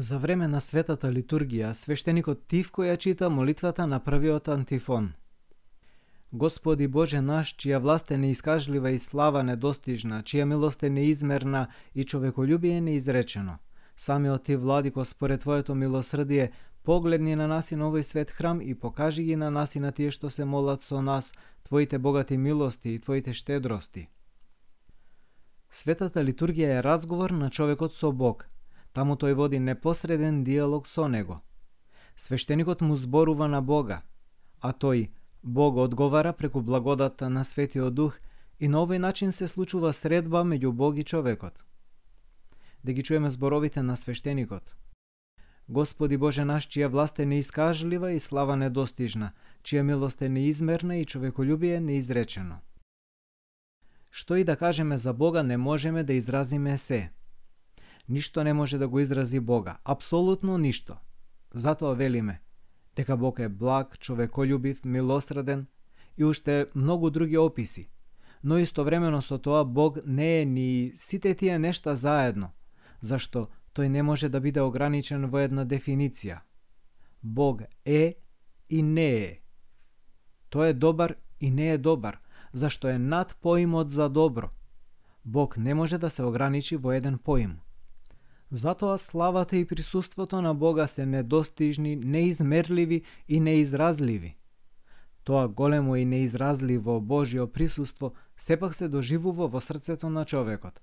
За време на светата литургија, свештеникот Тивко ја чита молитвата на првиот антифон. Господи Боже наш, чија власт е неискажлива и слава недостижна, чија милост е неизмерна и човеколюбие неизречено. Самиот Ти, Владико, според Твоето милосрдие, погледни на нас и на овој свет храм и покажи ги на нас и на тие што се молат со нас, Твоите богати милости и Твоите штедрости. Светата литургија е разговор на човекот со Бог. Таму тој води непосреден диалог со него. Свештеникот му зборува на Бога, а тој, Бог одговара преку благодата на Светиот Дух и на овој начин се случува средба меѓу Бог и човекот. Да ги чуеме зборовите на свештеникот. Господи Боже наш, чија власт е неискажлива и слава недостижна, чија милост е неизмерна и човеколюбие неизречено. Што и да кажеме за Бога, не можеме да изразиме се. Ништо не може да го изрази Бога, апсолутно ништо. Затоа велиме – дека Бог е благ, човеколюбив, милосреден и уште многу други описи. Но истовремено со тоа Бог не е ни сите тие нешта заедно, зашто тој не може да биде ограничен во една дефиниција. Бог е и не е. Тој е добар и не е добар, зашто е над поимот за добро. Бог не може да се ограничи во еден поим. Затоа славата и присуството на Бога се недостижни, неизмерливи и неизразливи. Тоа големо и неизразливо Божјо присуство сепак се доживува во срцето на човекот.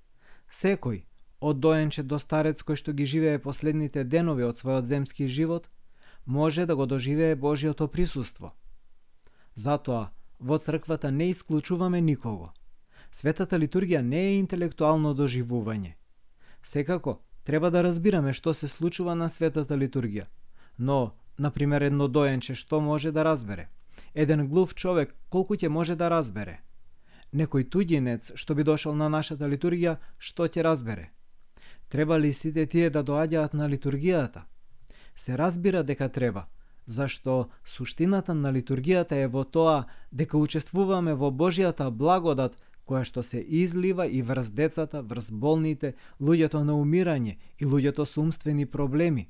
Секој, од доенче до старец кој што ги живее последните денови од својот земски живот, може да го доживее Божјото присуство. Затоа, во црквата не исклучуваме никого. Светата литургија не е интелектуално доживување. Секако, Треба да разбираме што се случува на светата литургија. Но, например, едно доенче што може да разбере? Еден глув човек колку ќе може да разбере? Некој туѓинец што би дошол на нашата литургија, што ќе разбере? Треба ли сите тие да доаѓаат на литургијата? Се разбира дека треба, зашто суштината на литургијата е во тоа дека учествуваме во Божјата благодат која што се излива и врз децата, врз болните, луѓето на умирање и луѓето со умствени проблеми.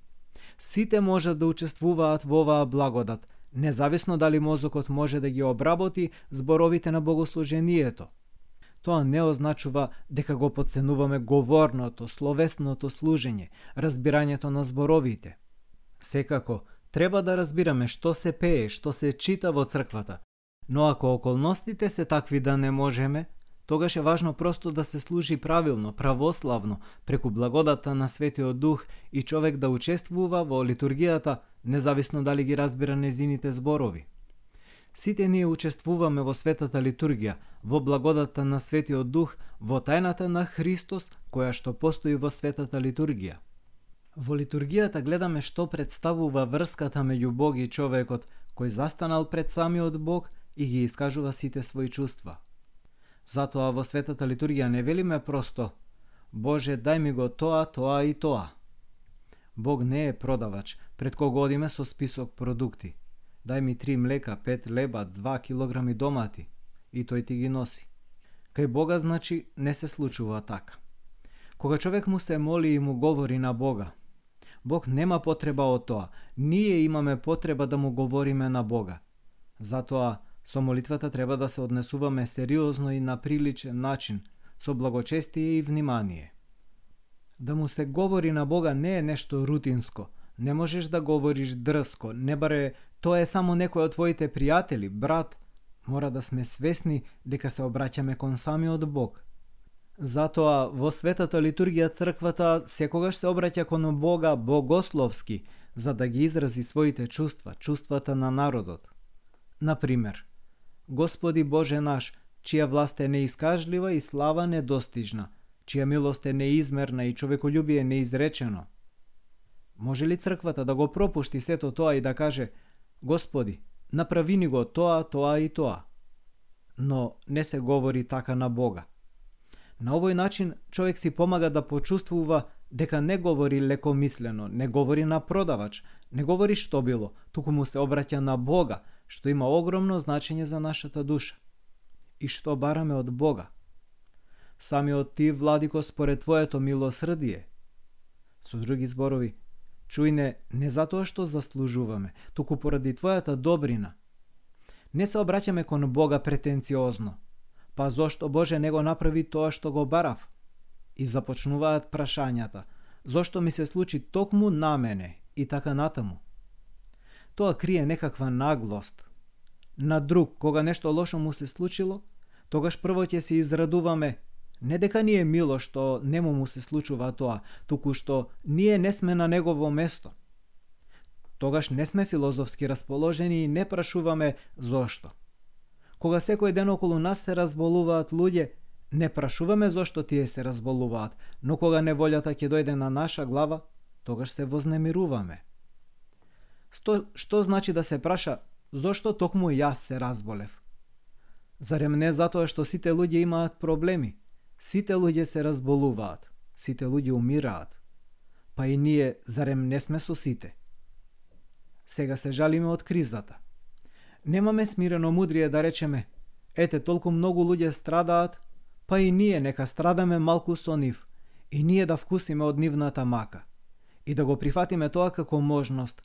Сите можат да учествуваат во оваа благодат, независно дали мозокот може да ги обработи зборовите на богослужението. Тоа не означува дека го подценуваме говорното, словесното служење, разбирањето на зборовите. Секако, треба да разбираме што се пее, што се чита во црквата, но ако околностите се такви да не можеме, тогаш е важно просто да се служи правилно, православно, преку благодата на Светиот Дух и човек да учествува во литургијата, независно дали ги разбира незините зборови. Сите ние учествуваме во светата литургија, во благодата на Светиот Дух, во тајната на Христос, која што постои во светата литургија. Во литургијата гледаме што представува врската меѓу Бог и човекот, кој застанал пред самиот Бог и ги искажува сите своји чувства. Затоа во светата литургија не велиме просто Боже, дај ми го тоа, тоа и тоа. Бог не е продавач, пред кого одиме со список продукти. Дај ми три млека, пет леба, два килограми домати. И тој ти ги носи. Кај Бога, значи, не се случува така. Кога човек му се моли и му говори на Бога, Бог нема потреба од тоа. Ние имаме потреба да му говориме на Бога. Затоа, Со молитвата треба да се однесуваме сериозно и на приличен начин, со благочестие и внимание. Да му се говори на Бога не е нешто рутинско. Не можеш да говориш дрско, не баре тоа е само некој од твоите пријатели, брат. Мора да сме свесни дека се обраќаме кон самиот Бог. Затоа во светата литургија црквата секогаш се обраќа кон Бога богословски, за да ги изрази своите чувства, чувствата на народот. Например, Господи Боже наш, чија власт е неискажлива и слава недостижна, чија милост е неизмерна и човеколюбие неизречено. Може ли црквата да го пропушти сето тоа и да каже Господи, направи ни го тоа, тоа и тоа? Но не се говори така на Бога. На овој начин човек си помага да почувствува дека не говори лекомислено, не говори на продавач, не говори што било, туку му се обраќа на Бога, што има огромно значење за нашата душа и што бараме од Бога. Самиот ти, Владико, според Твоето милосрдие. Со други зборови, Чуј не, не затоа што заслужуваме, туку поради Твојата добрина. Не се обраќаме кон Бога претенциозно. Па зошто Боже не го направи тоа што го барав? И започнуваат прашањата. Зошто ми се случи токму на мене и така натаму? Тоа крие некаква наглост. На друг, кога нешто лошо му се случило, тогаш прво ќе се израдуваме Не дека ни е мило што нему му се случува тоа, туку што ние не сме на негово место. Тогаш не сме филозофски расположени и не прашуваме зошто. Кога секој ден околу нас се разболуваат луѓе, не прашуваме зошто тие се разболуваат, но кога неволјата ќе дојде на наша глава, тогаш се вознемируваме. Што значи да се праша зошто токму јас се разболев? Зарем не затоа што сите луѓе имаат проблеми, Сите луѓе се разболуваат, сите луѓе умираат. Па и ние, зарем не сме со сите? Сега се жалиме од кризата. Немаме смирено мудрие да речеме, ете толку многу луѓе страдаат, па и ние нека страдаме малку со нив, и ние да вкусиме од нивната мака. И да го прифатиме тоа како можност.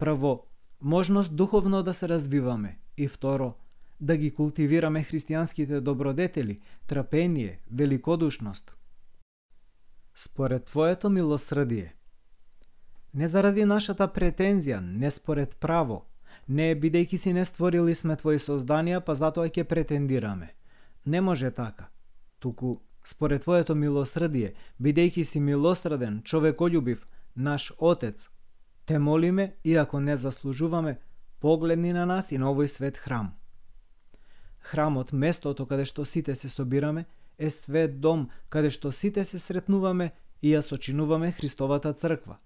Прво, можност духовно да се развиваме, и второ, да ги култивираме христијанските добродетели, трапение, великодушност. Според Твоето милосрдие. Не заради нашата претензија, не според право, не бидејќи си не створили сме Твои созданија, па затоа ќе претендираме. Не може така. Туку, според Твоето милосрдие, бидејќи си милосреден, човеколюбив, наш Отец, те молиме, иако не заслужуваме, погледни на нас и на овој свет храм. Храмот, местото каде што сите се собираме, е свет дом каде што сите се сретнуваме и ја сочинуваме Христовата црква.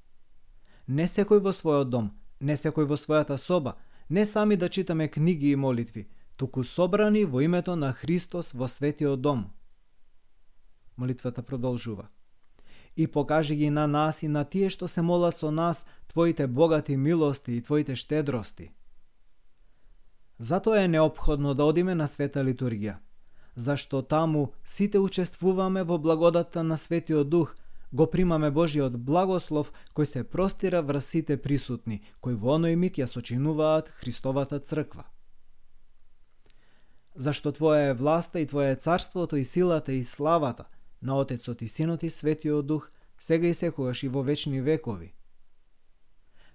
Не секој во својот дом, не секој во својата соба, не сами да читаме книги и молитви, туку собрани во името на Христос во светиот дом. Молитвата продолжува. И покажи ги на нас и на тие што се молат со нас Твоите богати милости и Твоите штедрости – Затоа е необходно да одиме на света литургија, зашто таму сите учествуваме во благодата на Светиот Дух, го примаме Божиот благослов кој се простира врз сите присутни, кои во оној миг ја сочинуваат Христовата црква. Зашто Твоја е власта и Твоја е царството и силата и славата на Отецот и Синот и Светиот Дух, сега и секогаш и во вечни векови.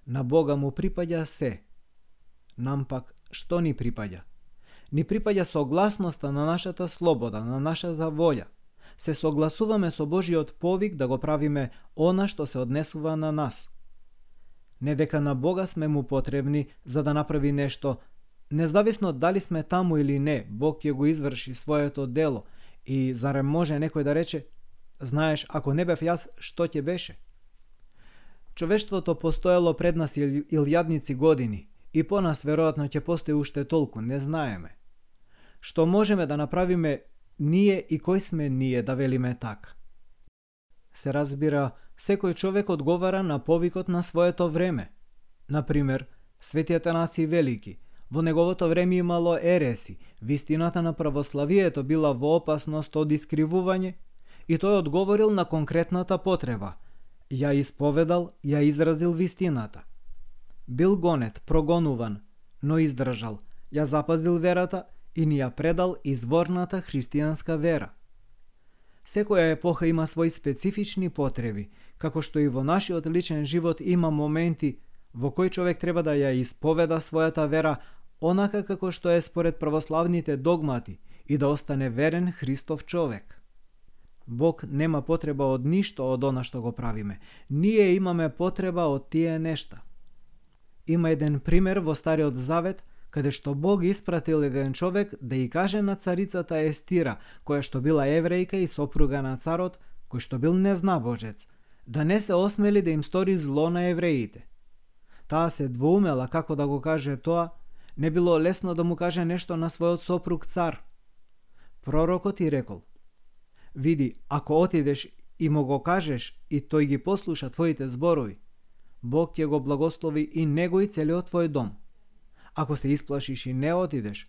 На Бога му припаѓа се, нам пак што ни припаѓа? Ни припаѓа согласноста на нашата слобода, на нашата волја. Се согласуваме со Божиот повик да го правиме она што се однесува на нас. Не дека на Бога сме му потребни за да направи нешто, независно дали сме таму или не, Бог ќе го изврши своето дело и зарем може некој да рече, знаеш, ако не бев јас, што ќе беше? Човештвото постоело пред нас илјадници години и по нас веројатно ќе постои уште толку, не знаеме. Што можеме да направиме ние и кој сме ние да велиме така? Се разбира, секој човек одговара на повикот на своето време. Например, Светиот наси Велики, во неговото време имало ереси, вистината на православието била во опасност од искривување и тој одговорил на конкретната потреба. Ја исповедал, ја изразил вистината. Бил гонет, прогонуван, но издржал, ја запазил верата и ни ја предал изворната христијанска вера. Секоја епоха има свои специфични потреби, како што и во нашиот личен живот има моменти во кои човек треба да ја исповеда својата вера онака како што е според православните догмати и да остане верен Христов човек. Бог нема потреба од ништо од она што го правиме. Ние имаме потреба од тие нешта. Има еден пример во Стариот Завет, каде што Бог испратил еден човек да и каже на царицата Естира, која што била еврејка и сопруга на царот, кој што бил незнабожец, да не се осмели да им стори зло на евреите. Таа се двоумела како да го каже тоа, не било лесно да му каже нешто на својот сопруг цар. Пророкот и рекол, види, ако отидеш и му го кажеш и тој ги послуша твоите зборови, Бог ќе го благослови и него и целиот твој дом. Ако се исплашиш и не отидеш,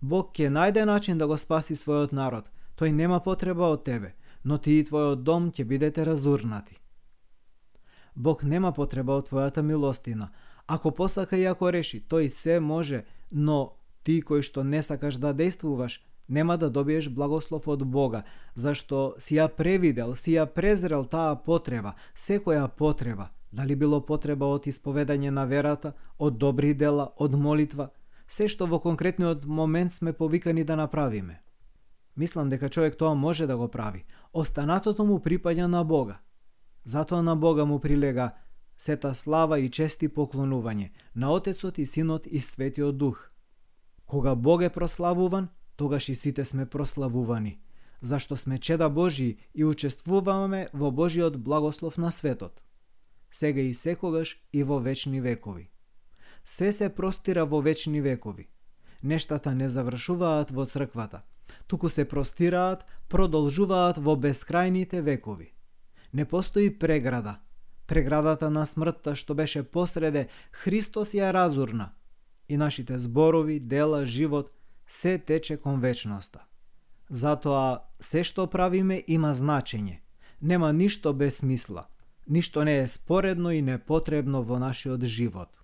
Бог ќе најде начин да го спаси својот народ. Тој нема потреба од тебе, но ти и твојот дом ќе бидете разурнати. Бог нема потреба од твојата милостина. Ако посака и ако реши, тој се може, но ти кој што не сакаш да действуваш, нема да добиеш благослов од Бога, зашто си ја превидел, си ја презрел таа потреба, секоја потреба, дали било потреба од исповедање на верата, од добри дела, од молитва, се што во конкретниот момент сме повикани да направиме. Мислам дека човек тоа може да го прави. Останатото му припаѓа на Бога. Затоа на Бога му прилега сета слава и чести поклонување на Отецот и Синот и Светиот Дух. Кога Бог е прославуван, тогаш и сите сме прославувани, зашто сме чеда Божии и учествуваме во Божиот благослов на светот. Сега и секогаш и во вечни векови. Се се простира во вечни векови. Нештата не завршуваат во црквата, туку се простираат, продолжуваат во бескрајните векови. Не постои преграда. Преградата на смртта што беше посреде, Христос ја разурна. И нашите зборови, дела, живот се тече кон вечноста. Затоа, се што правиме има значење. Нема ништо без смисла. Ништо не е споредно и непотребно во нашиот живот.